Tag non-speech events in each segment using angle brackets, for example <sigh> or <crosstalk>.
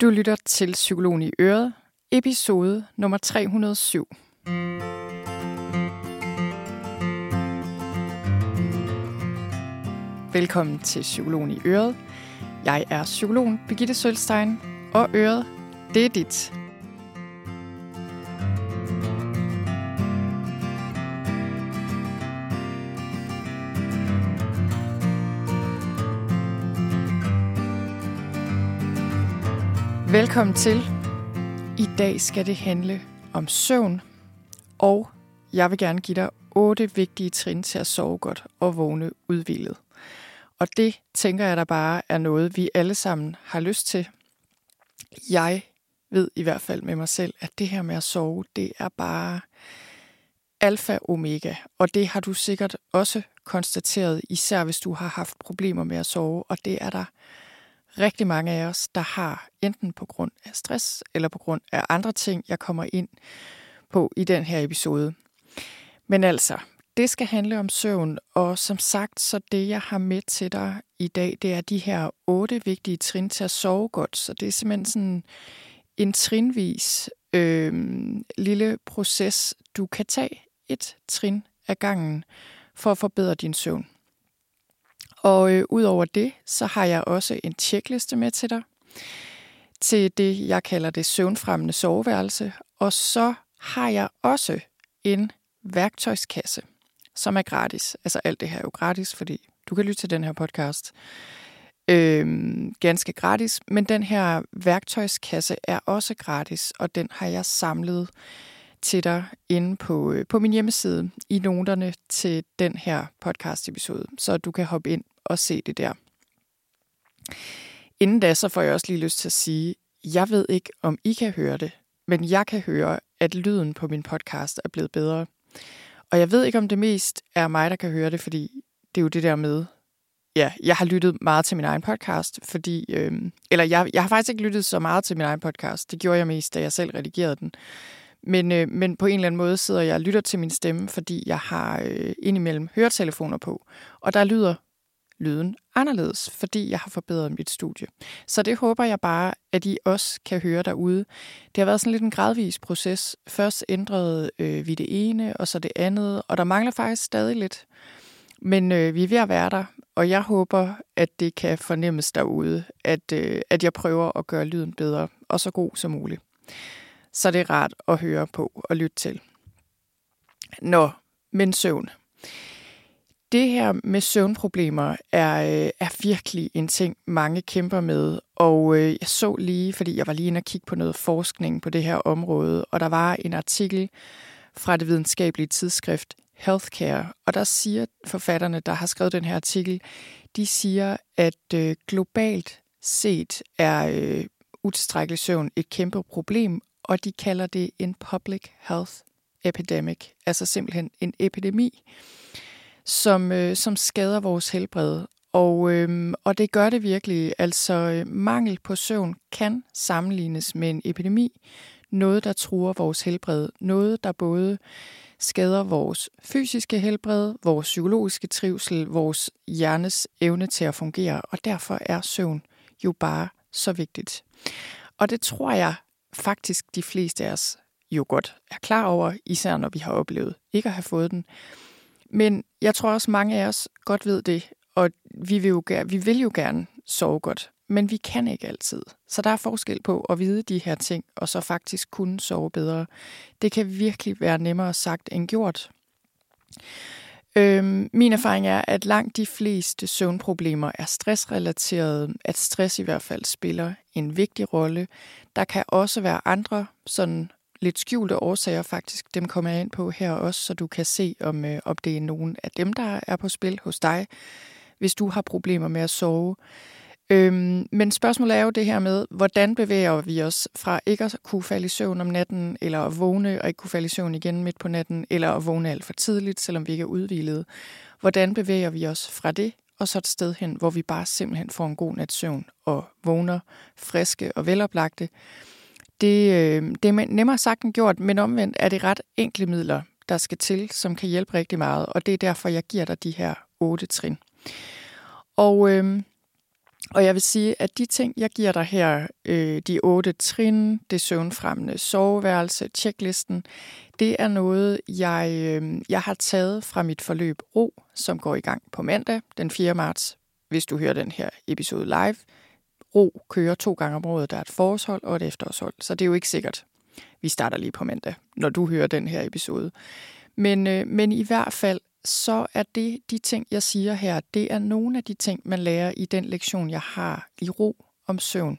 Du lytter til Psykologen i Øret, episode nummer 307. Velkommen til Psykologen i Øret. Jeg er psykologen Birgitte Sølstein, og Øret, det er dit. Velkommen til. I dag skal det handle om søvn, og jeg vil gerne give dig otte vigtige trin til at sove godt og vågne udvildet. Og det tænker jeg da bare er noget, vi alle sammen har lyst til. Jeg ved i hvert fald med mig selv, at det her med at sove, det er bare alfa omega. Og det har du sikkert også konstateret, især hvis du har haft problemer med at sove. Og det er der rigtig mange af os, der har enten på grund af stress eller på grund af andre ting, jeg kommer ind på i den her episode. Men altså, det skal handle om søvn, og som sagt, så det jeg har med til dig i dag, det er de her otte vigtige trin til at sove godt. Så det er simpelthen sådan en trinvis øh, lille proces, du kan tage et trin ad gangen for at forbedre din søvn. Og øh, udover det, så har jeg også en tjekliste med til dig, til det, jeg kalder det søvnfremmende soveværelse. Og så har jeg også en værktøjskasse, som er gratis. Altså alt det her er jo gratis, fordi du kan lytte til den her podcast øh, ganske gratis. Men den her værktøjskasse er også gratis, og den har jeg samlet til dig inde på, øh, på min hjemmeside i noterne til den her podcast-episode, så du kan hoppe ind og se det der. Inden da, så får jeg også lige lyst til at sige, jeg ved ikke, om I kan høre det, men jeg kan høre, at lyden på min podcast er blevet bedre. Og jeg ved ikke, om det mest er mig, der kan høre det, fordi det er jo det der med, ja, jeg har lyttet meget til min egen podcast, fordi, øh, eller jeg, jeg har faktisk ikke lyttet så meget til min egen podcast. Det gjorde jeg mest, da jeg selv redigerede den. Men, øh, men på en eller anden måde sidder jeg og lytter til min stemme, fordi jeg har øh, indimellem høretelefoner på. Og der lyder lyden anderledes, fordi jeg har forbedret mit studie. Så det håber jeg bare, at I også kan høre derude. Det har været sådan lidt en gradvis proces. Først ændrede øh, vi det ene, og så det andet, og der mangler faktisk stadig lidt. Men øh, vi er ved at være der, og jeg håber, at det kan fornemmes derude, at, øh, at jeg prøver at gøre lyden bedre og så god som muligt så det er rart at høre på og lytte til. Nå, men søvn. Det her med søvnproblemer er, øh, er virkelig en ting, mange kæmper med. Og øh, jeg så lige, fordi jeg var lige inde og kigge på noget forskning på det her område, og der var en artikel fra det videnskabelige tidsskrift Healthcare, og der siger forfatterne, der har skrevet den her artikel, de siger, at øh, globalt set er øh, utilstrækkelig søvn et kæmpe problem, og de kalder det en public health epidemic, altså simpelthen en epidemi, som, øh, som skader vores helbred. Og, øh, og det gør det virkelig. Altså øh, mangel på søvn kan sammenlignes med en epidemi. Noget, der truer vores helbred. Noget, der både skader vores fysiske helbred, vores psykologiske trivsel, vores hjernes evne til at fungere. Og derfor er søvn jo bare så vigtigt. Og det tror jeg faktisk de fleste af os jo godt er klar over, især når vi har oplevet ikke at have fået den. Men jeg tror også, mange af os godt ved det, og vi vil jo, vi vil jo gerne sove godt, men vi kan ikke altid. Så der er forskel på at vide de her ting, og så faktisk kunne sove bedre. Det kan virkelig være nemmere sagt end gjort. Øhm, min erfaring er, at langt de fleste søvnproblemer er stressrelaterede, at stress i hvert fald spiller en vigtig rolle. Der kan også være andre sådan lidt skjulte årsager faktisk. Dem kommer jeg ind på her også, så du kan se, om, øh, om det er nogen af dem, der er på spil hos dig, hvis du har problemer med at sove. Øhm, men spørgsmålet er jo det her med, hvordan bevæger vi os fra ikke at kunne falde i søvn om natten, eller at vågne og ikke kunne falde i søvn igen midt på natten, eller at vågne alt for tidligt, selvom vi ikke er udvilede. Hvordan bevæger vi os fra det, og så et sted hen, hvor vi bare simpelthen får en god nats søvn og vågner friske og veloplagte. Det, øh, det er nemmere sagt end gjort, men omvendt er det ret enkle midler, der skal til, som kan hjælpe rigtig meget, og det er derfor, jeg giver dig de her otte trin. Og øh, og jeg vil sige, at de ting, jeg giver dig her, øh, de otte trin, det søvnfremmende soveværelse, checklisten, det er noget, jeg, øh, jeg har taget fra mit forløb Ro, som går i gang på mandag den 4. marts, hvis du hører den her episode live. Ro kører to gange om året, der er et forårshold og et efterårshold, så det er jo ikke sikkert, vi starter lige på mandag, når du hører den her episode. Men, øh, men i hvert fald, så er det de ting, jeg siger her, det er nogle af de ting, man lærer i den lektion, jeg har i ro om søvn.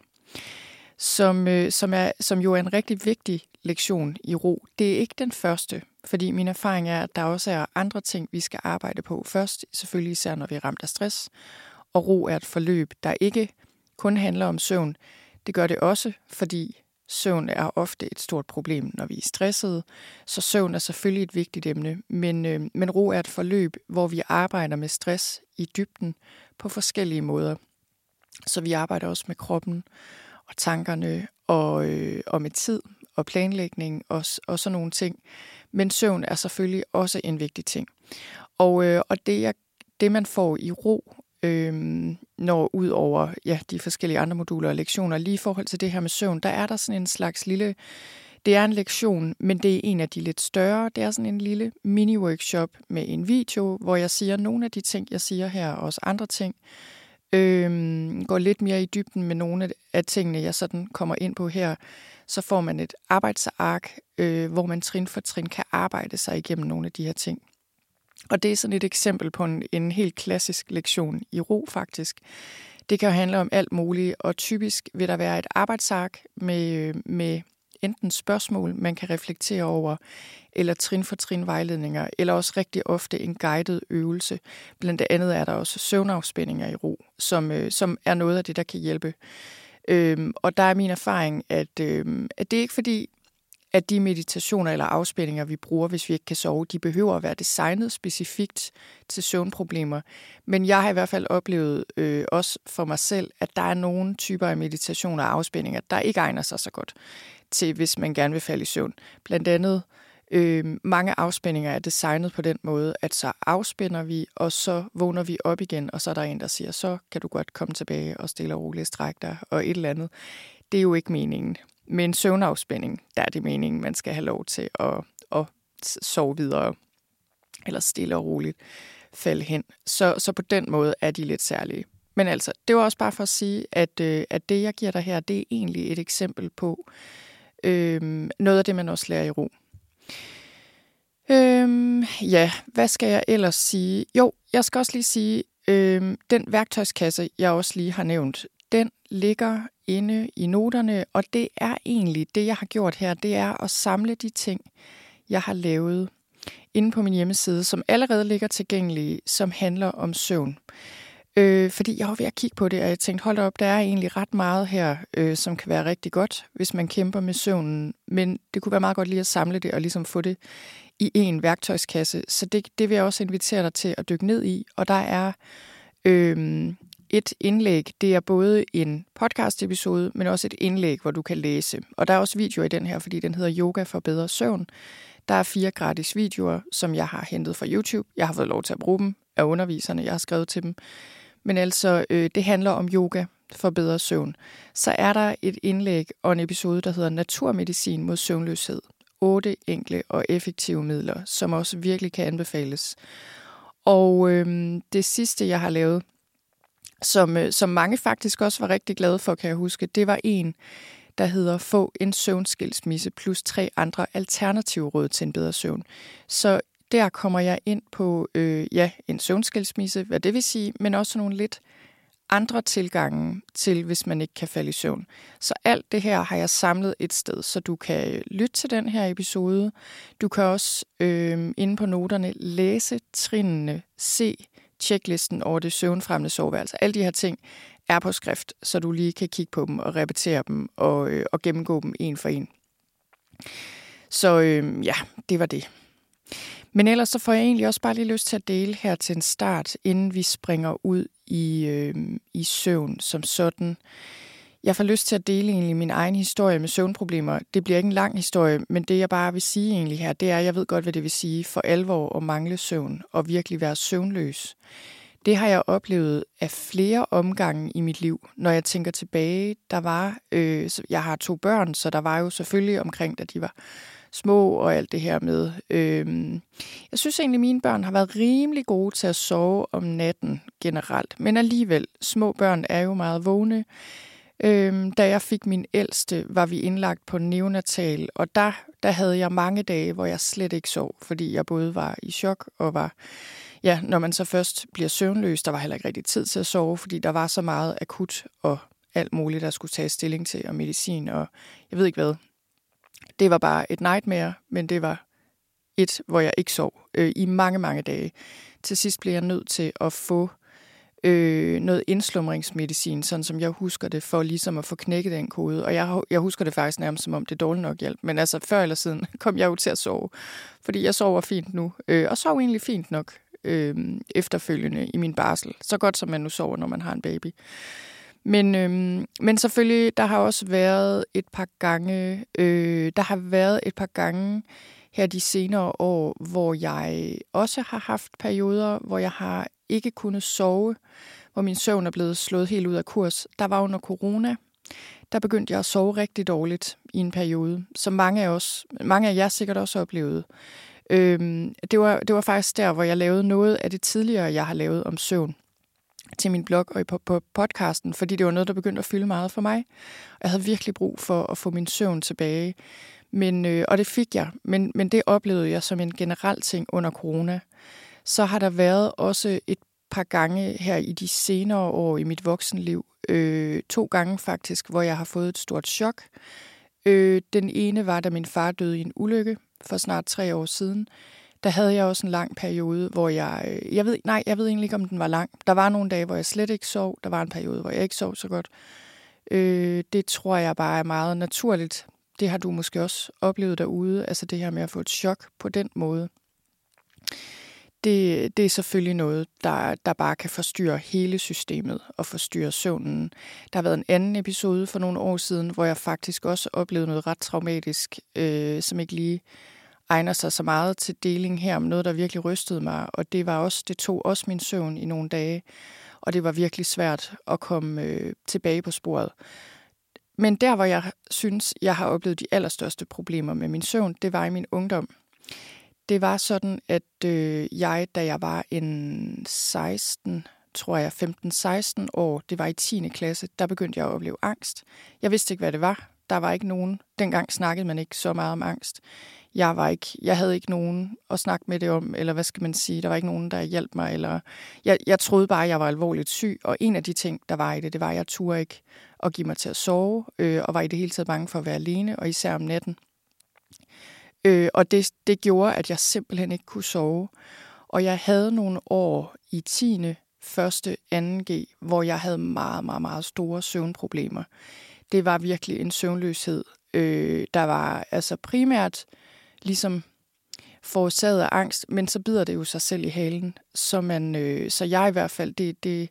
Som, øh, som, er, som jo er en rigtig vigtig lektion i ro. Det er ikke den første, fordi min erfaring er, at der også er andre ting, vi skal arbejde på. Først selvfølgelig især, når vi er ramt af stress. Og ro er et forløb, der ikke kun handler om søvn. Det gør det også, fordi Søvn er ofte et stort problem, når vi er stressede, så søvn er selvfølgelig et vigtigt emne, men, øh, men ro er et forløb, hvor vi arbejder med stress i dybden på forskellige måder. Så vi arbejder også med kroppen og tankerne og, øh, og med tid og planlægning og, og sådan nogle ting. Men søvn er selvfølgelig også en vigtig ting. Og, øh, og det, jeg, det, man får i ro, øhm, når ud over ja, de forskellige andre moduler og lektioner. Lige i forhold til det her med søvn, der er der sådan en slags lille... Det er en lektion, men det er en af de lidt større. Det er sådan en lille mini-workshop med en video, hvor jeg siger nogle af de ting, jeg siger her, og også andre ting. Øhm, går lidt mere i dybden med nogle af tingene, jeg sådan kommer ind på her. Så får man et arbejdsark, øh, hvor man trin for trin kan arbejde sig igennem nogle af de her ting. Og det er sådan et eksempel på en, en helt klassisk lektion i ro faktisk. Det kan jo handle om alt muligt, og typisk vil der være et arbejdsark med, øh, med enten spørgsmål, man kan reflektere over, eller trin for trin vejledninger, eller også rigtig ofte en guided øvelse. Blandt andet er der også søvnafspændinger i ro, som, øh, som er noget af det, der kan hjælpe. Øhm, og der er min erfaring, at, øhm, at det er ikke fordi, at de meditationer eller afspændinger, vi bruger, hvis vi ikke kan sove, de behøver at være designet specifikt til søvnproblemer. Men jeg har i hvert fald oplevet, øh, også for mig selv, at der er nogle typer af meditationer og afspændinger, der ikke egner sig så godt til, hvis man gerne vil falde i søvn. Blandt andet øh, mange afspændinger er designet på den måde, at så afspænder vi, og så vågner vi op igen, og så er der en, der siger, så kan du godt komme tilbage og stille og roligt strække dig, og et eller andet. Det er jo ikke meningen. Med en søvnafspænding, der er det meningen, man skal have lov til at, at sove videre, eller stille og roligt falde hen. Så, så på den måde er de lidt særlige. Men altså, det var også bare for at sige, at, øh, at det, jeg giver dig her, det er egentlig et eksempel på øh, noget af det, man også lærer i ro. Øh, ja, hvad skal jeg ellers sige? Jo, jeg skal også lige sige, øh, den værktøjskasse, jeg også lige har nævnt, den ligger inde i noterne, og det er egentlig det, jeg har gjort her, det er at samle de ting, jeg har lavet inde på min hjemmeside, som allerede ligger tilgængelige, som handler om søvn. Øh, fordi jeg var ved at kigge på det, og jeg tænkte, hold op, der er egentlig ret meget her, øh, som kan være rigtig godt, hvis man kæmper med søvnen. Men det kunne være meget godt lige at samle det og ligesom få det i en værktøjskasse. Så det, det vil jeg også invitere dig til at dykke ned i. Og der er øh, et indlæg. Det er både en podcast-episode, men også et indlæg, hvor du kan læse. Og der er også videoer i den her, fordi den hedder Yoga for bedre søvn. Der er fire gratis videoer, som jeg har hentet fra YouTube. Jeg har fået lov til at bruge dem af underviserne, jeg har skrevet til dem. Men altså, øh, det handler om yoga for bedre søvn. Så er der et indlæg og en episode, der hedder Naturmedicin mod søvnløshed. Otte enkle og effektive midler, som også virkelig kan anbefales. Og øh, det sidste, jeg har lavet, som, øh, som mange faktisk også var rigtig glade for, kan jeg huske. Det var en, der hedder Få en søvnskilsmisse plus tre andre alternative råd til en bedre søvn. Så der kommer jeg ind på øh, ja, en søvnskilsmisse, hvad det vil sige, men også nogle lidt andre tilgange til, hvis man ikke kan falde i søvn. Så alt det her har jeg samlet et sted, så du kan øh, lytte til den her episode. Du kan også øh, inde på noterne læse trinene, se checklisten over det søvnfremmende soveværelse. Alle de her ting er på skrift, så du lige kan kigge på dem og repetere dem og, øh, og gennemgå dem en for en. Så øh, ja, det var det. Men ellers så får jeg egentlig også bare lige lyst til at dele her til en start, inden vi springer ud i, øh, i søvn som sådan. Jeg får lyst til at dele egentlig min egen historie med søvnproblemer. Det bliver ikke en lang historie, men det jeg bare vil sige egentlig her, det er, at jeg ved godt, hvad det vil sige for alvor at mangle søvn og virkelig være søvnløs. Det har jeg oplevet af flere omgange i mit liv. Når jeg tænker tilbage, der var, øh, jeg har to børn, så der var jo selvfølgelig omkring, da de var små og alt det her med. Øh, jeg synes egentlig, at mine børn har været rimelig gode til at sove om natten generelt. Men alligevel, små børn er jo meget vågne. Øhm, da jeg fik min ældste, var vi indlagt på neonatal, og der, der havde jeg mange dage, hvor jeg slet ikke sov, fordi jeg både var i chok og var, ja, når man så først bliver søvnløs, der var heller ikke rigtig tid til at sove, fordi der var så meget akut og alt muligt, der skulle tage stilling til, og medicin, og jeg ved ikke hvad. Det var bare et nightmare, men det var et, hvor jeg ikke sov øh, i mange, mange dage. Til sidst blev jeg nødt til at få øh, noget indslumringsmedicin, sådan som jeg husker det, for ligesom at få knækket den kode. Og jeg, jeg husker det faktisk nærmest, som om det er dårligt nok hjælp. Men altså, før eller siden <laughs> kom jeg jo til at sove, fordi jeg sover fint nu. Øh, og sov egentlig fint nok øh, efterfølgende i min barsel. Så godt som man nu sover, når man har en baby. Men, øhm, men selvfølgelig, der har også været et par gange, øh, der har været et par gange her de senere år, hvor jeg også har haft perioder, hvor jeg har ikke kunne sove, hvor min søvn er blevet slået helt ud af kurs. Der var under corona, der begyndte jeg at sove rigtig dårligt i en periode, som mange af, os, mange af jer sikkert også oplevede. Øhm, det, var, det var faktisk der, hvor jeg lavede noget af det tidligere, jeg har lavet om søvn til min blog og på, på podcasten, fordi det var noget, der begyndte at fylde meget for mig. Jeg havde virkelig brug for at få min søvn tilbage. Men, øh, og det fik jeg, men, men det oplevede jeg som en generel ting under corona. Så har der været også et par gange her i de senere år i mit voksenliv, øh, to gange faktisk, hvor jeg har fået et stort chok. Øh, den ene var, da min far døde i en ulykke for snart tre år siden. Der havde jeg også en lang periode, hvor jeg... Øh, jeg ved, nej, jeg ved egentlig ikke, om den var lang. Der var nogle dage, hvor jeg slet ikke sov. Der var en periode, hvor jeg ikke sov så godt. Øh, det tror jeg bare er meget naturligt det har du måske også oplevet derude, altså det her med at få et chok på den måde. Det, det er selvfølgelig noget, der, der bare kan forstyrre hele systemet og forstyrre søvnen. Der har været en anden episode for nogle år siden, hvor jeg faktisk også oplevede noget ret traumatisk, øh, som ikke lige egner sig så meget til deling her, om noget, der virkelig rystede mig. Og det var også, det tog også min søvn i nogle dage, og det var virkelig svært at komme øh, tilbage på sporet. Men der, hvor jeg synes, jeg har oplevet de allerstørste problemer med min søvn, det var i min ungdom. Det var sådan, at øh, jeg, da jeg var en 16, tror jeg, 15-16 år, det var i 10. klasse, der begyndte jeg at opleve angst. Jeg vidste ikke, hvad det var. Der var ikke nogen. Dengang snakkede man ikke så meget om angst. Jeg, var ikke, jeg havde ikke nogen at snakke med det om, eller hvad skal man sige, der var ikke nogen, der hjalp mig. Eller jeg, jeg troede bare, at jeg var alvorligt syg, og en af de ting, der var i det, det var, at jeg turde ikke at give mig til at sove, øh, og var i det hele taget bange for at være alene, og især om natten. Øh, og det, det gjorde, at jeg simpelthen ikke kunne sove. Og jeg havde nogle år i 10. første 2G, hvor jeg havde meget, meget, meget store søvnproblemer. Det var virkelig en søvnløshed. Øh, der var altså primært ligesom forårsaget af angst, men så bider det jo sig selv i halen. Så, man, øh, så jeg i hvert fald, det, det,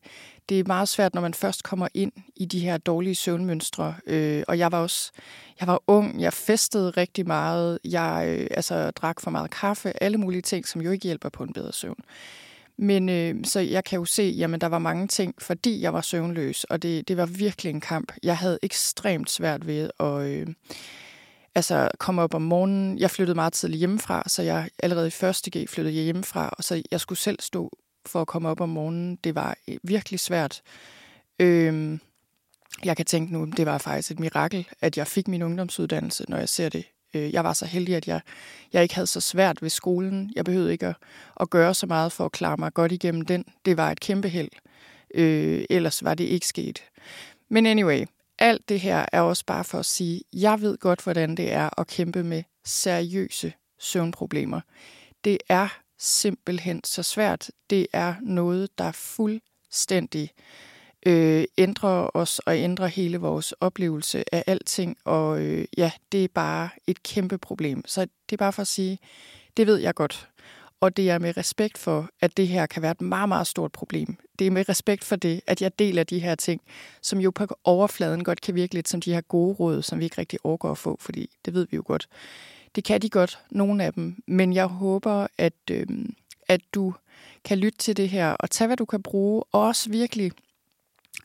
det er meget svært, når man først kommer ind i de her dårlige søvnmønstre. Øh, og jeg var også, jeg var ung, jeg festede rigtig meget, jeg øh, altså, drak for meget kaffe, alle mulige ting, som jo ikke hjælper på en bedre søvn. Men øh, så jeg kan jo se, jamen der var mange ting, fordi jeg var søvnløs, og det, det var virkelig en kamp. Jeg havde ekstremt svært ved at øh, altså, komme op om morgenen. Jeg flyttede meget tidligt hjemmefra, så jeg allerede i første G flyttede jeg hjemmefra, og så jeg skulle selv stå for at komme op om morgenen. Det var øh, virkelig svært. Øhm, jeg kan tænke nu, det var faktisk et mirakel, at jeg fik min ungdomsuddannelse, når jeg ser det Øh, jeg var så heldig, at jeg, jeg ikke havde så svært ved skolen. Jeg behøvede ikke at, at gøre så meget for at klare mig godt igennem den. Det var et kæmpe held. Øh, ellers var det ikke sket. Men anyway, alt det her er også bare for at sige, jeg ved godt, hvordan det er at kæmpe med seriøse søvnproblemer. Det er simpelthen så svært. Det er noget, der fuldstændig øh, ændrer os og ændrer hele vores oplevelse af alting. Og øh, ja, det er bare et kæmpe problem. Så det er bare for at sige, det ved jeg godt. Og det er med respekt for, at det her kan være et meget, meget stort problem. Det er med respekt for det, at jeg deler de her ting, som jo på overfladen godt kan virke lidt som de her gode råd, som vi ikke rigtig overgår at få, fordi det ved vi jo godt. Det kan de godt, nogle af dem, men jeg håber, at, øh, at du kan lytte til det her og tage, hvad du kan bruge, og også virkelig,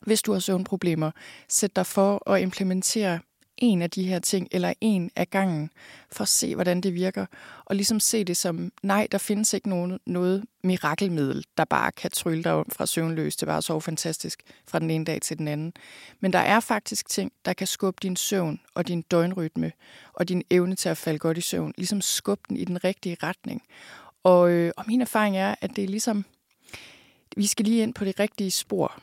hvis du har søvnproblemer, sæt dig for at implementere en af de her ting, eller en af gangen, for at se, hvordan det virker. Og ligesom se det som, nej, der findes ikke nogen, noget mirakelmiddel, der bare kan trylle dig om fra søvnløs til bare sove fantastisk fra den ene dag til den anden. Men der er faktisk ting, der kan skubbe din søvn og din døgnrytme og din evne til at falde godt i søvn, ligesom skubbe den i den rigtige retning. Og, øh, og min erfaring er, at det er ligesom, vi skal lige ind på det rigtige spor.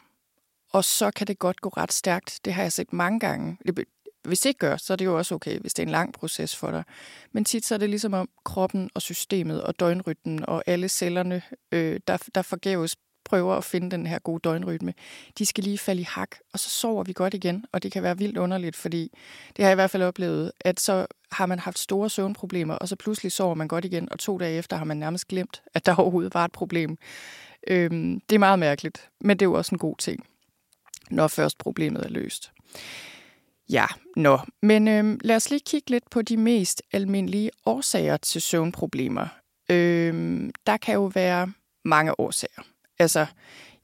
Og så kan det godt gå ret stærkt. Det har jeg set mange gange. Det, hvis det ikke gør, så er det jo også okay, hvis det er en lang proces for dig. Men tit så er det ligesom om kroppen og systemet og døgnrytmen og alle cellerne, øh, der, der forgæves prøver at finde den her gode døgnrytme, de skal lige falde i hak, og så sover vi godt igen, og det kan være vildt underligt, fordi det har jeg i hvert fald oplevet, at så har man haft store søvnproblemer, og så pludselig sover man godt igen, og to dage efter har man nærmest glemt, at der <laughs> overhovedet var et problem. Øhm, det er meget mærkeligt, men det er jo også en god ting, når først problemet er løst. Ja, nå. Men øhm, lad os lige kigge lidt på de mest almindelige årsager til søvnproblemer. Øhm, der kan jo være mange årsager. Altså,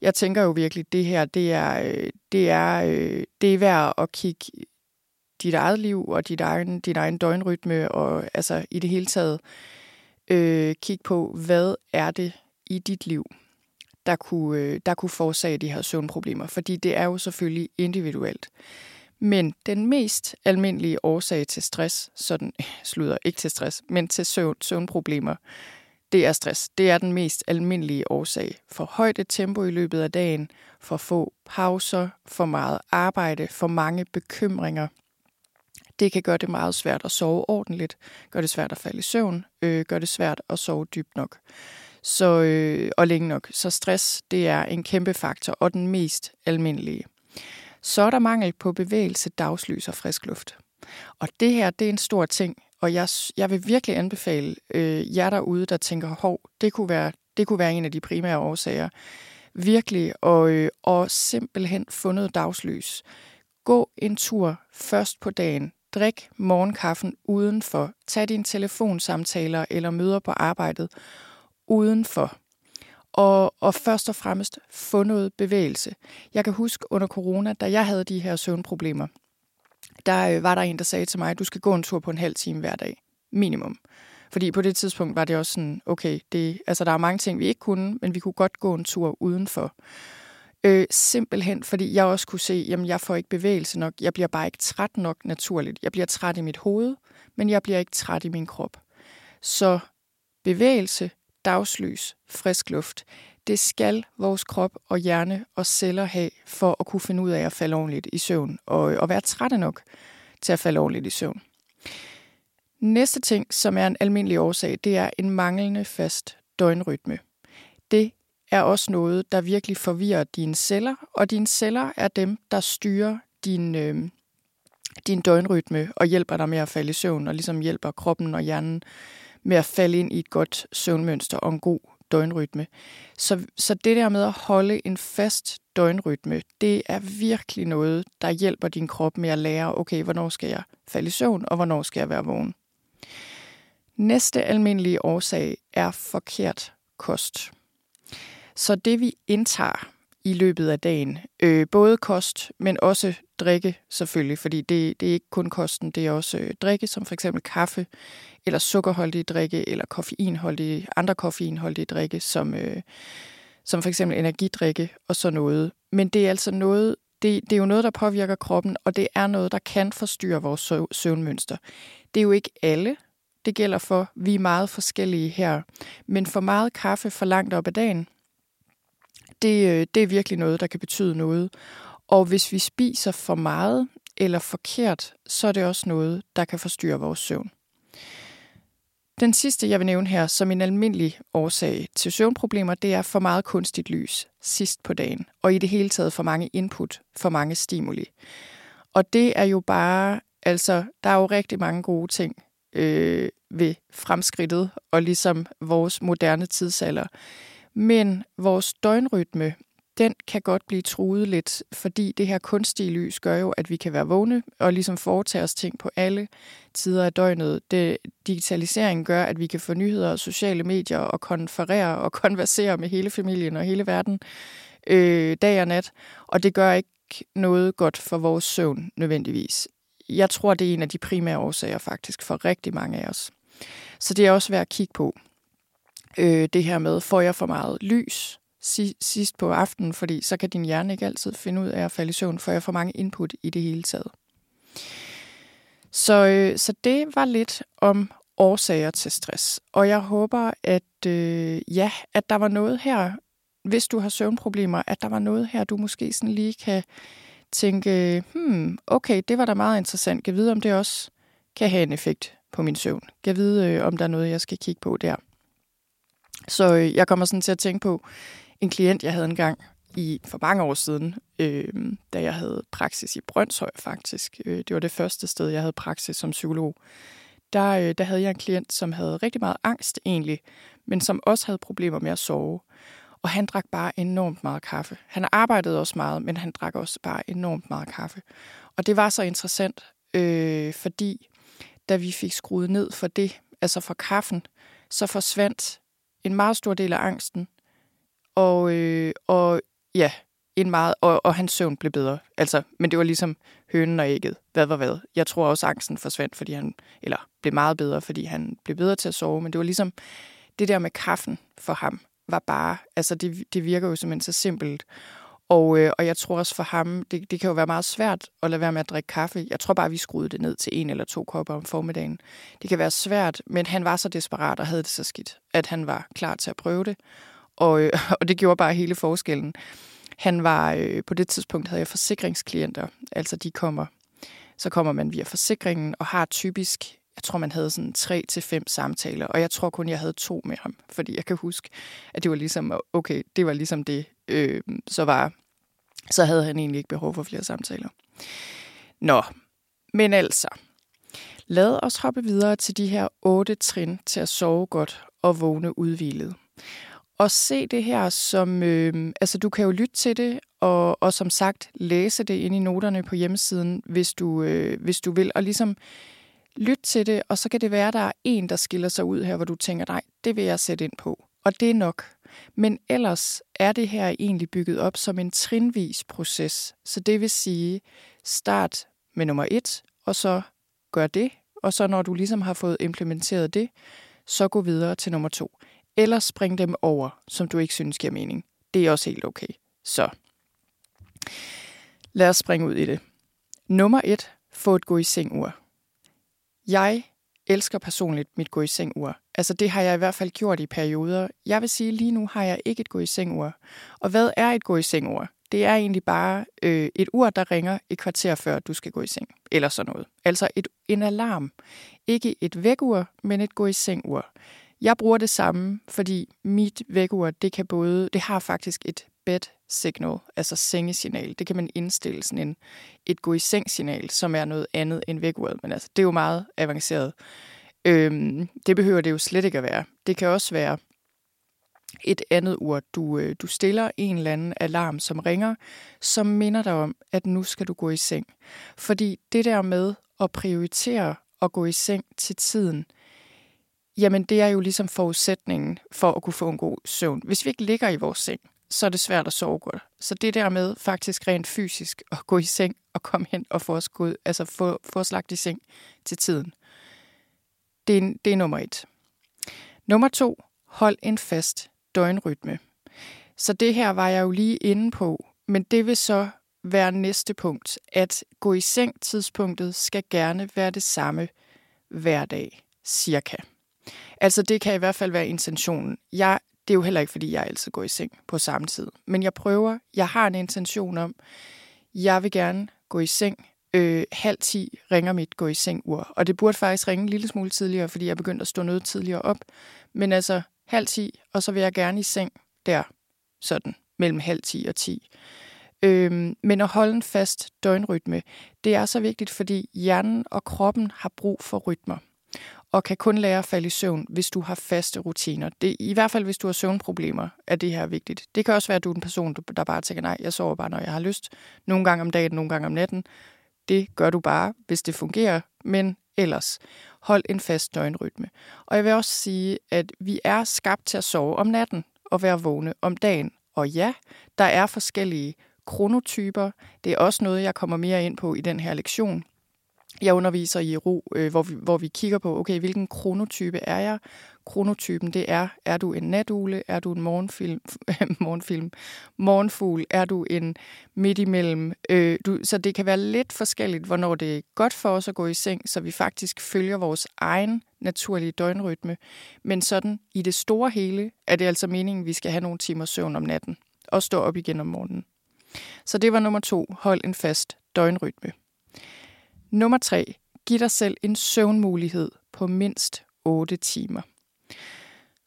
jeg tænker jo virkelig, det her, det er, øh, det er, øh, det er værd at kigge dit eget liv og dit egen, din egen døgnrytme og altså i det hele taget øh, kigge på, hvad er det i dit liv, der kunne, øh, der kunne forårsage de her søvnproblemer. Fordi det er jo selvfølgelig individuelt. Men den mest almindelige årsag til stress, sådan <laughs> slutter ikke til stress, men til søvn, søvnproblemer, det er stress. Det er den mest almindelige årsag. For højt tempo i løbet af dagen, for få pauser, for meget arbejde, for mange bekymringer. Det kan gøre det meget svært at sove ordentligt, gør det svært at falde i søvn, øh, gør det svært at sove dybt nok så, øh, og længe nok. Så stress, det er en kæmpe faktor, og den mest almindelige så er der mangel på bevægelse, dagslys og frisk luft. Og det her, det er en stor ting, og jeg, jeg vil virkelig anbefale øh, jer derude, der tænker, hov, det kunne være, det kunne være en af de primære årsager. Virkelig, og, øh, og simpelthen få noget dagslys. Gå en tur først på dagen. Drik morgenkaffen udenfor. Tag dine telefonsamtaler eller møder på arbejdet udenfor og, og først og fremmest få noget bevægelse. Jeg kan huske under corona, da jeg havde de her søvnproblemer, der øh, var der en, der sagde til mig, at du skal gå en tur på en halv time hver dag. Minimum. Fordi på det tidspunkt var det også sådan, okay, det, altså der er mange ting, vi ikke kunne, men vi kunne godt gå en tur udenfor. Øh, simpelthen, fordi jeg også kunne se, jamen jeg får ikke bevægelse nok, jeg bliver bare ikke træt nok naturligt. Jeg bliver træt i mit hoved, men jeg bliver ikke træt i min krop. Så bevægelse, dagslys, frisk luft. Det skal vores krop og hjerne og celler have for at kunne finde ud af at falde ordentligt i søvn og, øh, og være trætte nok til at falde ordentligt i søvn. Næste ting, som er en almindelig årsag, det er en manglende fast døgnrytme. Det er også noget, der virkelig forvirrer dine celler, og dine celler er dem, der styrer din, øh, din døgnrytme og hjælper dig med at falde i søvn, og ligesom hjælper kroppen og hjernen med at falde ind i et godt søvnmønster og en god døgnrytme. Så, så det der med at holde en fast døgnrytme, det er virkelig noget, der hjælper din krop med at lære, okay, hvornår skal jeg falde i søvn, og hvornår skal jeg være vågen. Næste almindelige årsag er forkert kost. Så det vi indtager i løbet af dagen, øh, både kost, men også drikke selvfølgelig, fordi det, det er ikke kun kosten, det er også øh, drikke, som for eksempel kaffe, eller sukkerholdige drikke, eller koffeinholdige, andre koffeinholdige drikke, som, øh, som for eksempel energidrikke og sådan noget. Men det er altså noget, det, det er jo noget, der påvirker kroppen, og det er noget, der kan forstyrre vores søvnmønster. Det er jo ikke alle, det gælder for, vi er meget forskellige her. Men for meget kaffe for langt op ad dagen, det, øh, det er virkelig noget, der kan betyde noget. Og hvis vi spiser for meget eller forkert, så er det også noget, der kan forstyrre vores søvn. Den sidste, jeg vil nævne her som en almindelig årsag til søvnproblemer, det er for meget kunstigt lys sidst på dagen, og i det hele taget for mange input, for mange stimuli. Og det er jo bare, altså, der er jo rigtig mange gode ting øh, ved fremskridtet og ligesom vores moderne tidsalder. Men vores døgnrytme, den kan godt blive truet lidt, fordi det her kunstige lys gør jo, at vi kan være vågne og ligesom foretage os ting på alle tider af døgnet. Det, digitaliseringen gør, at vi kan få nyheder og sociale medier og konferere og <laughs> konversere med hele familien og hele verden øh, dag og nat, og det gør ikke noget godt for vores søvn nødvendigvis. Jeg tror, det er en af de primære årsager faktisk for rigtig mange af os. Så det er også værd at kigge på. Øh, det her med, får jeg for meget lys sidst på aftenen, fordi så kan din hjerne ikke altid finde ud af at falde i søvn, får jeg for mange input i det hele taget. Så, øh, så det var lidt om årsager til stress. Og jeg håber, at øh, ja, at der var noget her, hvis du har søvnproblemer, at der var noget her, du måske sådan lige kan tænke, hmm, okay, det var da meget interessant. Kan vide, om det også kan have en effekt på min søvn. Kan vide, øh, om der er noget, jeg skal kigge på der. Så øh, jeg kommer sådan til at tænke på en klient, jeg havde engang i for mange år siden, øh, da jeg havde praksis i Brøndshøj faktisk. Øh, det var det første sted, jeg havde praksis som psykolog. Der, øh, der havde jeg en klient, som havde rigtig meget angst egentlig, men som også havde problemer med at sove. Og han drak bare enormt meget kaffe. Han arbejdede også meget, men han drak også bare enormt meget kaffe. Og det var så interessant, øh, fordi da vi fik skruet ned for det, altså for kaffen, så forsvandt en meget stor del af angsten. Og, øh, og ja, en meget, og, og hans søvn blev bedre. Altså, men det var ligesom hønen og ægget. Hvad var hvad? Jeg tror også, angsten forsvandt, fordi han, eller blev meget bedre, fordi han blev bedre til at sove. Men det var ligesom det der med kaffen for ham var bare, altså det, det virker jo simpelthen så simpelt. Og, øh, og jeg tror også for ham, det, det kan jo være meget svært at lade være med at drikke kaffe. Jeg tror bare, vi skruede det ned til en eller to kopper om formiddagen. Det kan være svært, men han var så desperat og havde det så skidt, at han var klar til at prøve det. Og, øh, <laughs> og det gjorde bare hele forskellen. Han var, øh, på det tidspunkt havde jeg forsikringsklienter, altså de kommer, så kommer man via forsikringen og har typisk jeg tror, man havde sådan tre til fem samtaler, og jeg tror kun, jeg havde to med ham, fordi jeg kan huske, at det var ligesom, okay, det var ligesom det, øh, så var, så havde han egentlig ikke behov for flere samtaler. Nå, men altså, lad os hoppe videre til de her otte trin til at sove godt og vågne udvilet. Og se det her som, øh, altså du kan jo lytte til det, og, og som sagt læse det ind i noterne på hjemmesiden, hvis du, øh, hvis du vil, og ligesom lyt til det, og så kan det være, at der er en, der skiller sig ud her, hvor du tænker, nej, det vil jeg sætte ind på. Og det er nok. Men ellers er det her egentlig bygget op som en trinvis proces. Så det vil sige, start med nummer et, og så gør det. Og så når du ligesom har fået implementeret det, så gå videre til nummer to. Eller spring dem over, som du ikke synes giver mening. Det er også helt okay. Så lad os springe ud i det. Nummer et, få et gå i seng ur. Jeg elsker personligt mit gå i seng ur. Altså det har jeg i hvert fald gjort i perioder. Jeg vil sige, lige nu har jeg ikke et gå i seng ur. Og hvad er et gå i seng ur? Det er egentlig bare øh, et ur, der ringer et kvarter før du skal gå i seng. Eller sådan noget. Altså et, en alarm. Ikke et vækkeur, men et gå i seng ur. Jeg bruger det samme, fordi mit vækkeur, det kan både, det har faktisk et bed signal, altså sengesignal. Det kan man indstille sådan en, et gå i seng signal, som er noget andet end vækkeuret, men altså, det er jo meget avanceret. Øhm, det behøver det jo slet ikke at være. Det kan også være et andet ur. Du, øh, du stiller en eller anden alarm, som ringer, som minder dig om, at nu skal du gå i seng. Fordi det der med at prioritere at gå i seng til tiden, jamen det er jo ligesom forudsætningen for at kunne få en god søvn. Hvis vi ikke ligger i vores seng, så er det svært at sove godt. Så det der med faktisk rent fysisk at gå i seng og komme hen og få os, gået, altså få, få os lagt i seng til tiden, det er, det er nummer et. Nummer to, hold en fast døgnrytme. Så det her var jeg jo lige inde på, men det vil så være næste punkt, at gå i seng tidspunktet skal gerne være det samme hver dag, cirka. Altså det kan i hvert fald være intentionen. Jeg det er jo heller ikke, fordi jeg altid går i seng på samme tid. Men jeg prøver, jeg har en intention om, jeg vil gerne gå i seng. Øh, halv ti ringer mit gå i seng ur. Og det burde faktisk ringe en lille smule tidligere, fordi jeg begyndte at stå noget tidligere op. Men altså halv ti, og så vil jeg gerne i seng der, sådan, mellem halv ti og ti. Øh, men at holde en fast døgnrytme, det er så vigtigt, fordi hjernen og kroppen har brug for rytmer og kan kun lære at falde i søvn, hvis du har faste rutiner. Det, I hvert fald, hvis du har søvnproblemer, er det her vigtigt. Det kan også være, at du er en person, der bare tænker, nej, jeg sover bare, når jeg har lyst. Nogle gange om dagen, nogle gange om natten. Det gør du bare, hvis det fungerer, men ellers hold en fast døgnrytme. Og jeg vil også sige, at vi er skabt til at sove om natten og være vågne om dagen. Og ja, der er forskellige kronotyper. Det er også noget, jeg kommer mere ind på i den her lektion. Jeg underviser i ro, øh, hvor, vi, hvor vi kigger på, okay, hvilken kronotype er jeg? Kronotypen, det er, er du en natugle? Er du en morgenfilm? <laughs> morgenfilm? Morgenfugl? Er du en midt imellem? Øh, du, så det kan være lidt forskelligt, hvornår det er godt for os at gå i seng, så vi faktisk følger vores egen naturlige døgnrytme. Men sådan i det store hele er det altså meningen, at vi skal have nogle timer søvn om natten og stå op igen om morgenen. Så det var nummer to. Hold en fast døgnrytme. Nummer 3. Giv dig selv en søvnmulighed på mindst 8 timer.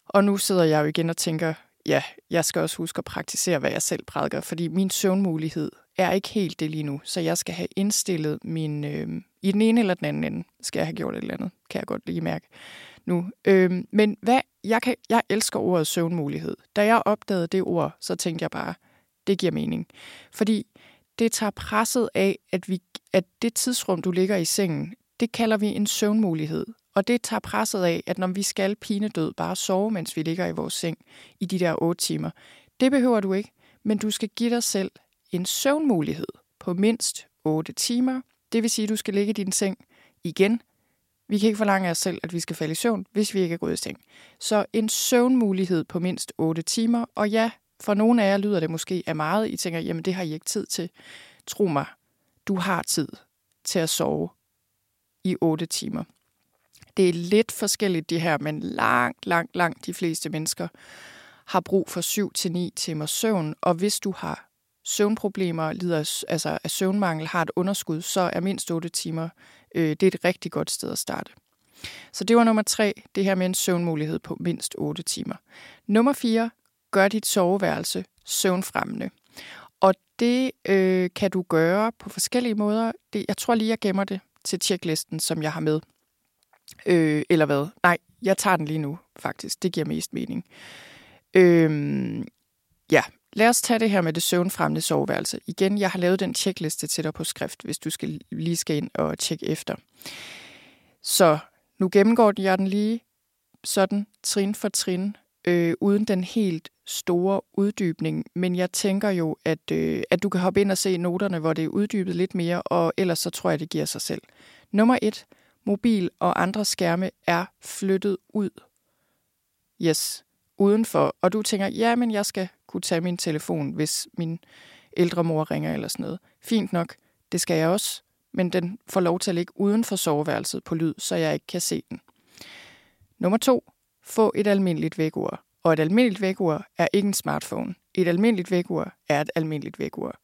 Og nu sidder jeg jo igen og tænker, ja, jeg skal også huske at praktisere, hvad jeg selv prædiker, fordi min søvnmulighed er ikke helt det lige nu, så jeg skal have indstillet min... Øh, I den ene eller den anden ende skal jeg have gjort et eller andet, kan jeg godt lige mærke nu. Øh, men hvad, jeg, kan, jeg elsker ordet søvnmulighed. Da jeg opdagede det ord, så tænkte jeg bare, det giver mening. Fordi det tager presset af, at, vi, at det tidsrum, du ligger i sengen, det kalder vi en søvnmulighed. Og det tager presset af, at når vi skal pinedød bare sove, mens vi ligger i vores seng i de der otte timer, det behøver du ikke, men du skal give dig selv en søvnmulighed på mindst 8 timer. Det vil sige, at du skal ligge i din seng igen. Vi kan ikke forlange af os selv, at vi skal falde i søvn, hvis vi ikke er gået i seng. Så en søvnmulighed på mindst 8 timer, og ja, for nogle af jer lyder det måske af meget. I tænker, jamen det har I ikke tid til. Tro mig, du har tid til at sove i 8 timer. Det er lidt forskelligt det her, men langt, langt, langt de fleste mennesker har brug for 7-9 timer søvn, og hvis du har søvnproblemer, lider altså af søvnmangel, har et underskud, så er mindst 8 timer øh, det er et rigtig godt sted at starte. Så det var nummer tre, det her med en søvnmulighed på mindst 8 timer. Nummer 4, gør dit soveværelse søvnfremmende. Det øh, kan du gøre på forskellige måder. Det, jeg tror lige, jeg gemmer det til tjeklisten, som jeg har med. Øh, eller hvad? Nej, jeg tager den lige nu, faktisk. Det giver mest mening. Øh, ja, lad os tage det her med det søvnfremmende soveværelse. Igen, jeg har lavet den tjekliste til dig på skrift, hvis du skal, lige skal ind og tjekke efter. Så nu gennemgår jeg den lige sådan, trin for trin, øh, uden den helt store uddybning. Men jeg tænker jo, at, øh, at du kan hoppe ind og se noterne, hvor det er uddybet lidt mere, og ellers så tror jeg, det giver sig selv. Nummer et. Mobil og andre skærme er flyttet ud. Yes, udenfor. Og du tænker, ja, men jeg skal kunne tage min telefon, hvis min ældre mor ringer eller sådan noget. Fint nok, det skal jeg også, men den får lov til at ligge uden for soveværelset på lyd, så jeg ikke kan se den. Nummer to. Få et almindeligt vækord. Og et almindeligt vækord er ikke en smartphone. Et almindeligt vækord er et almindeligt vækord.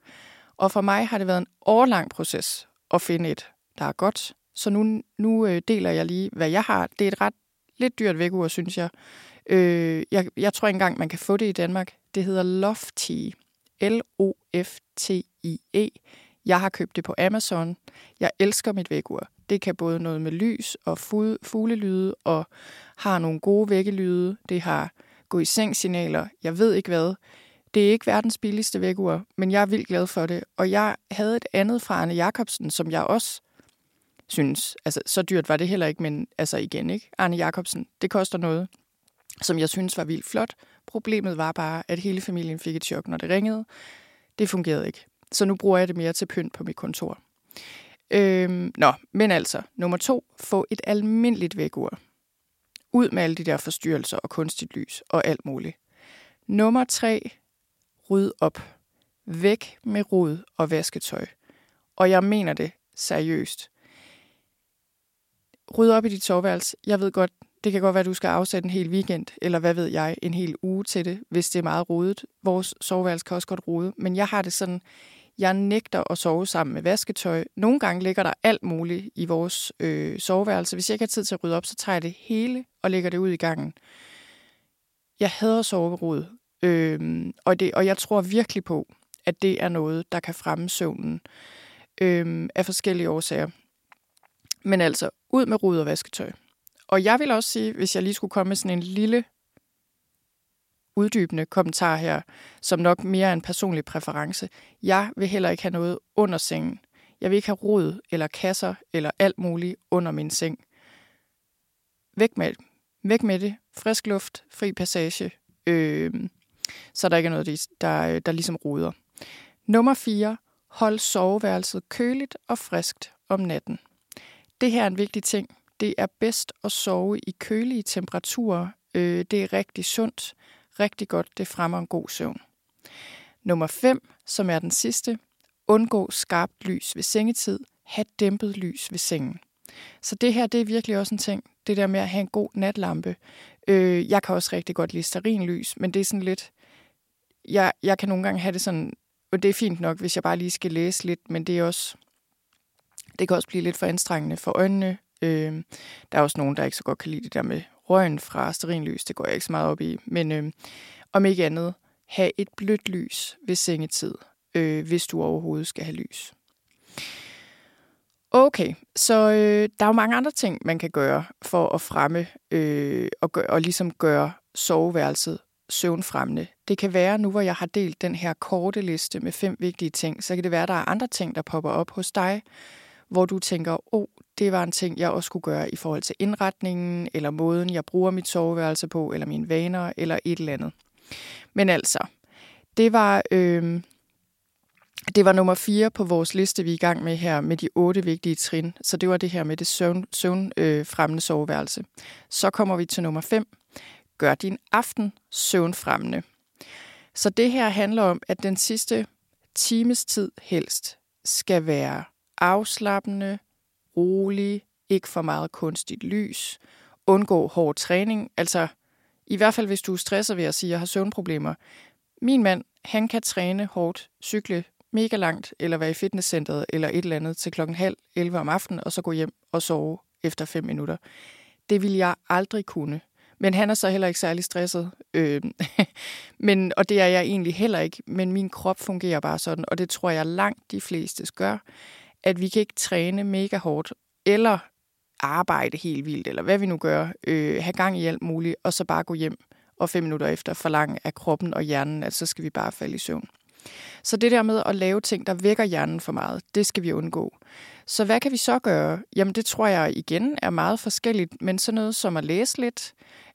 Og for mig har det været en årlang proces at finde et, der er godt. Så nu, nu øh, deler jeg lige, hvad jeg har. Det er et ret lidt dyrt vækord, synes jeg. Øh, jeg. Jeg tror engang, man kan få det i Danmark. Det hedder Lofti. L-O-F-T-I-E. Jeg har købt det på Amazon. Jeg elsker mit vækkeur. Det kan både noget med lys og fuglelyde, og har nogle gode vækkelyde. Det har gå i seng signaler. Jeg ved ikke hvad. Det er ikke verdens billigste vækkeur, men jeg er vildt glad for det. Og jeg havde et andet fra Arne Jacobsen, som jeg også synes, altså så dyrt var det heller ikke, men altså igen ikke. Arne Jacobsen, det koster noget, som jeg synes var vildt flot. Problemet var bare, at hele familien fik et chok, når det ringede. Det fungerede ikke. Så nu bruger jeg det mere til pynt på mit kontor. Øhm, nå, men altså, nummer to, få et almindeligt vækkeur. Ud med alle de der forstyrrelser og kunstigt lys og alt muligt. Nummer tre, ryd op. Væk med rod og vasketøj. Og jeg mener det seriøst. Ryd op i dit soveværelse. Jeg ved godt, det kan godt være, at du skal afsætte en hel weekend, eller hvad ved jeg, en hel uge til det, hvis det er meget rodet. Vores soveværelse kan også godt rode, men jeg har det sådan, jeg nægter at sove sammen med vasketøj. Nogle gange ligger der alt muligt i vores øh, soveværelse. Hvis jeg ikke har tid til at rydde op, så tager jeg det hele og lægger det ud i gangen. Jeg hader soverod, øh, og, det, og jeg tror virkelig på, at det er noget, der kan fremme søvnen øh, af forskellige årsager. Men altså, ud med rod og vasketøj. Og jeg vil også sige, hvis jeg lige skulle komme med sådan en lille uddybende kommentar her, som nok mere er en personlig præference. Jeg vil heller ikke have noget under sengen. Jeg vil ikke have rod eller kasser eller alt muligt under min seng. Væk med, væk med det. Frisk luft, fri passage. Øh, så der ikke er noget, der, der ligesom ruder. Nummer 4. Hold soveværelset køligt og friskt om natten. Det her er en vigtig ting. Det er bedst at sove i kølige temperaturer. Øh, det er rigtig sundt, rigtig godt. Det fremmer en god søvn. Nummer 5, som er den sidste. Undgå skarpt lys ved sengetid. Ha' dæmpet lys ved sengen. Så det her, det er virkelig også en ting. Det der med at have en god natlampe. Øh, jeg kan også rigtig godt lide starinlys, men det er sådan lidt... Jeg, jeg kan nogle gange have det sådan... Og det er fint nok, hvis jeg bare lige skal læse lidt, men det er også... Det kan også blive lidt for anstrengende for øjnene. Øh, der er også nogen, der ikke så godt kan lide det der med røgen fra sterinlys. Det går jeg ikke så meget op i. Men øh, om ikke andet, have et blødt lys ved sengetid, øh, hvis du overhovedet skal have lys. Okay, så øh, der er jo mange andre ting, man kan gøre for at fremme øh, og, gør, og ligesom gøre soveværelset søvnfremmende. Det kan være, nu hvor jeg har delt den her korte liste med fem vigtige ting, så kan det være, at der er andre ting, der popper op hos dig, hvor du tænker, oh, det var en ting, jeg også skulle gøre i forhold til indretningen, eller måden, jeg bruger mit soveværelse på, eller mine vaner, eller et eller andet. Men altså, det var, øh, det var nummer fire på vores liste, vi er i gang med her, med de otte vigtige trin. Så det var det her med det søvn, søvnfremmende øh, soveværelse. Så kommer vi til nummer fem. Gør din aften søvnfremmende. Så det her handler om, at den sidste times tid helst skal være afslappende, rolig, ikke for meget kunstigt lys, undgå hård træning. Altså, i hvert fald hvis du er stresset ved at sige, at jeg har søvnproblemer. Min mand, han kan træne hårdt, cykle mega langt, eller være i fitnesscenteret, eller et eller andet til klokken halv 11 om aftenen, og så gå hjem og sove efter 5 minutter. Det vil jeg aldrig kunne. Men han er så heller ikke særlig stresset. Øh, <laughs> men, og det er jeg egentlig heller ikke. Men min krop fungerer bare sådan, og det tror jeg langt de fleste gør at vi kan ikke træne mega hårdt, eller arbejde helt vildt, eller hvad vi nu gør, øh, have gang i alt muligt, og så bare gå hjem og fem minutter efter forlange af kroppen og hjernen, at så skal vi bare falde i søvn. Så det der med at lave ting, der vækker hjernen for meget, det skal vi undgå. Så hvad kan vi så gøre? Jamen det tror jeg igen er meget forskelligt, men sådan noget som at læse lidt,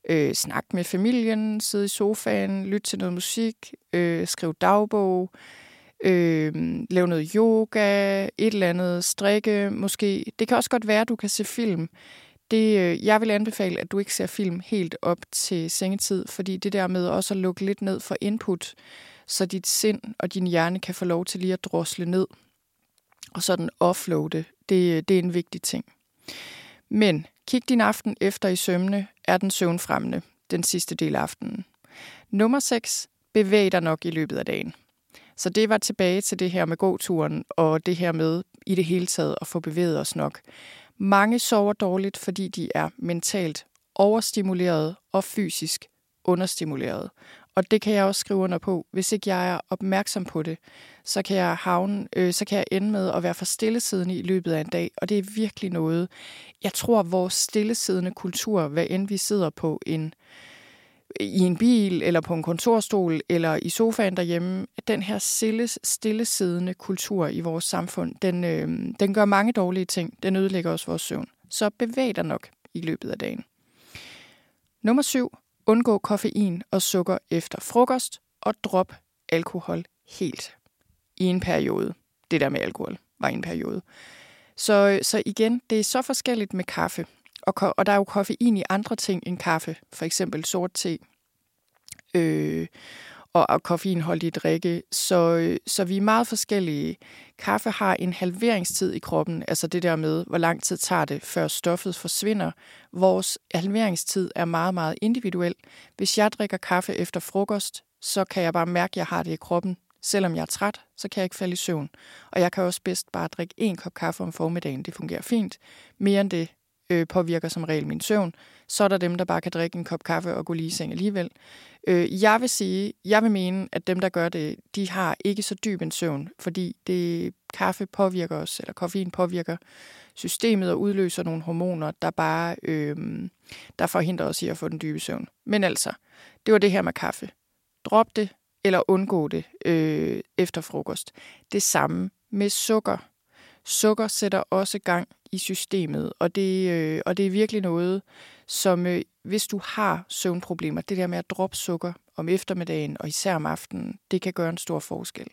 øh, snakke med familien, sidde i sofaen, lytte til noget musik, øh, skrive dagbog, øh, lave noget yoga, et eller andet, strikke måske. Det kan også godt være, at du kan se film. Det, øh, jeg vil anbefale, at du ikke ser film helt op til sengetid, fordi det der med også at lukke lidt ned for input, så dit sind og din hjerne kan få lov til lige at drosle ned, og sådan offloade, det, øh, det er en vigtig ting. Men kig din aften efter i sømne, er den søvnfremmende den sidste del af aftenen. Nummer 6. Bevæg dig nok i løbet af dagen. Så det var tilbage til det her med gåturen, og det her med i det hele taget at få bevæget os nok. Mange sover dårligt, fordi de er mentalt overstimuleret og fysisk understimuleret. Og det kan jeg også skrive under på. Hvis ikke jeg er opmærksom på det, så kan jeg havne, øh, så kan jeg ende med at være for stillesiddende i løbet af en dag. Og det er virkelig noget. Jeg tror, vores stillesiddende kultur, hvad end vi sidder på en øh, i en bil, eller på en kontorstol, eller i sofaen derhjemme, den her stille, stillesiddende kultur i vores samfund, den, øh, den gør mange dårlige ting. Den ødelægger også vores søvn. Så bevæg dig nok i løbet af dagen. Nummer syv. Undgå koffein og sukker efter frokost, og drop alkohol helt i en periode. Det der med alkohol var i en periode. Så, så igen, det er så forskelligt med kaffe. Og, og der er jo koffein i andre ting end kaffe, for eksempel sort te øh, og, og koffeinholdige drikke. Så, så vi er meget forskellige. Kaffe har en halveringstid i kroppen, altså det der med, hvor lang tid tager det, før stoffet forsvinder. Vores halveringstid er meget, meget individuel. Hvis jeg drikker kaffe efter frokost, så kan jeg bare mærke, at jeg har det i kroppen. Selvom jeg er træt, så kan jeg ikke falde i søvn. Og jeg kan også bedst bare drikke en kop kaffe om formiddagen. Det fungerer fint. Mere end det øh, påvirker som regel min søvn. Så er der dem, der bare kan drikke en kop kaffe og gå lige i seng alligevel. Øh, jeg vil sige, jeg vil mene, at dem, der gør det, de har ikke så dyb en søvn, fordi det kaffe påvirker os, eller koffein påvirker systemet og udløser nogle hormoner, der bare øh, der forhindrer os i at få den dybe søvn. Men altså, det var det her med kaffe. Drop det, eller undgå det øh, efter frokost. Det samme med sukker. Sukker sætter også gang i systemet, og det, øh, og det er virkelig noget, som øh, hvis du har søvnproblemer, det der med at droppe sukker om eftermiddagen og især om aftenen, det kan gøre en stor forskel.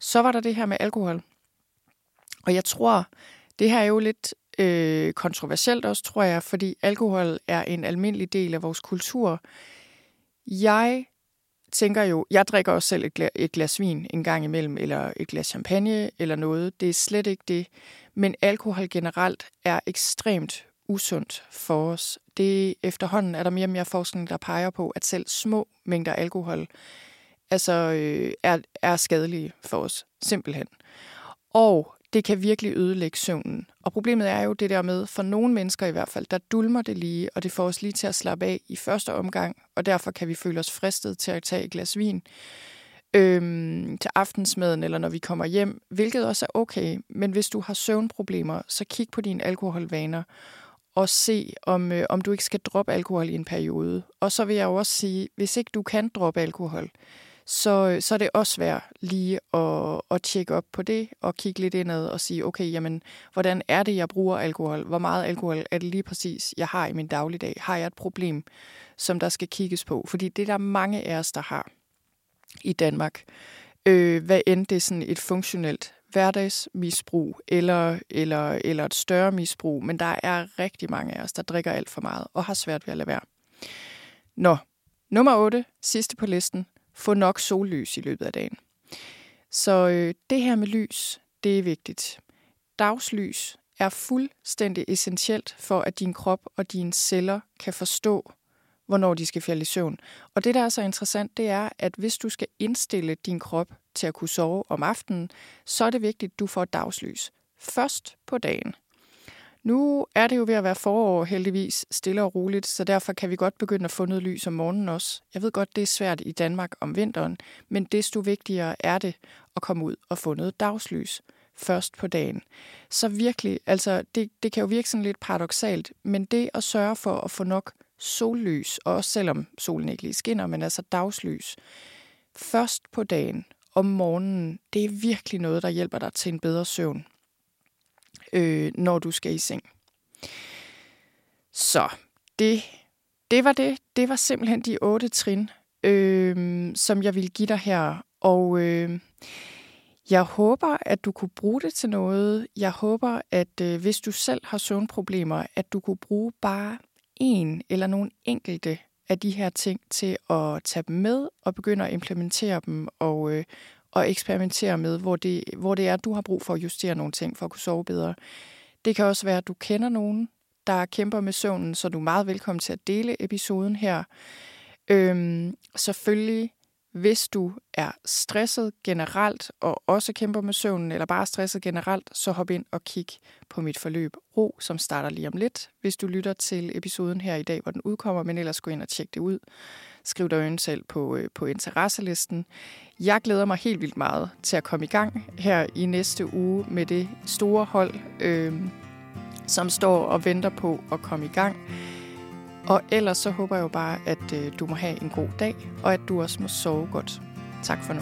Så var der det her med alkohol. Og jeg tror, det her er jo lidt øh, kontroversielt også, tror jeg, fordi alkohol er en almindelig del af vores kultur. Jeg tænker jo, jeg drikker også selv et, glas, et glas vin en gang imellem, eller et glas champagne eller noget. Det er slet ikke det. Men alkohol generelt er ekstremt usundt for os. Det efterhånden er der mere og mere forskning, der peger på, at selv små mængder alkohol altså, øh, er, er skadelige for os, simpelthen. Og det kan virkelig ødelægge søvnen. Og problemet er jo det der med, for nogle mennesker i hvert fald, der dulmer det lige, og det får os lige til at slappe af i første omgang, og derfor kan vi føle os fristet til at tage et glas vin øhm, til aftensmaden, eller når vi kommer hjem, hvilket også er okay. Men hvis du har søvnproblemer, så kig på dine alkoholvaner, og se, om, øh, om du ikke skal droppe alkohol i en periode. Og så vil jeg jo også sige, hvis ikke du kan droppe alkohol, så, øh, så er det også værd lige at, at tjekke op på det og kigge lidt indad og sige, okay, jamen, hvordan er det, jeg bruger alkohol? Hvor meget alkohol er det lige præcis, jeg har i min dagligdag? Har jeg et problem, som der skal kigges på? Fordi det er der mange af os, der har i Danmark. Øh, hvad end det er sådan et funktionelt hverdagsmisbrug eller, eller, eller et større misbrug, men der er rigtig mange af os, der drikker alt for meget og har svært ved at lade være. Nå, nummer 8, sidste på listen, få nok sollys i løbet af dagen. Så øh, det her med lys, det er vigtigt. Dagslys er fuldstændig essentielt for, at din krop og dine celler kan forstå, hvornår de skal falde i søvn. Og det, der er så interessant, det er, at hvis du skal indstille din krop til at kunne sove om aftenen, så er det vigtigt, at du får dagslys først på dagen. Nu er det jo ved at være forår heldigvis stille og roligt, så derfor kan vi godt begynde at få noget lys om morgenen også. Jeg ved godt, det er svært i Danmark om vinteren, men desto vigtigere er det at komme ud og få noget dagslys først på dagen. Så virkelig, altså det, det kan jo virke sådan lidt paradoxalt, men det at sørge for at få nok sollys, også selvom solen ikke lige skinner, men altså dagslys, først på dagen om morgenen, det er virkelig noget, der hjælper dig til en bedre søvn øh, når du skal i seng. Så det, det var det. Det var simpelthen de otte trin, øh, som jeg vil give dig her. Og øh, jeg håber, at du kunne bruge det til noget. Jeg håber, at øh, hvis du selv har søvnproblemer, at du kunne bruge bare en eller nogle enkelte af de her ting til at tage dem med og begynde at implementere dem og, øh, og eksperimentere med, hvor det, hvor det er, du har brug for at justere nogle ting for at kunne sove bedre. Det kan også være, at du kender nogen, der kæmper med søvnen, så du er meget velkommen til at dele episoden her. Øhm, selvfølgelig, hvis du er stresset generelt og også kæmper med søvnen, eller bare stresset generelt, så hop ind og kig på mit forløb Ro, som starter lige om lidt, hvis du lytter til episoden her i dag, hvor den udkommer, men ellers gå ind og tjek det ud. Skriv dig selv på, øh, på interesselisten. Jeg glæder mig helt vildt meget til at komme i gang her i næste uge med det store hold, øh, som står og venter på at komme i gang. Og ellers så håber jeg jo bare, at øh, du må have en god dag, og at du også må sove godt. Tak for nu.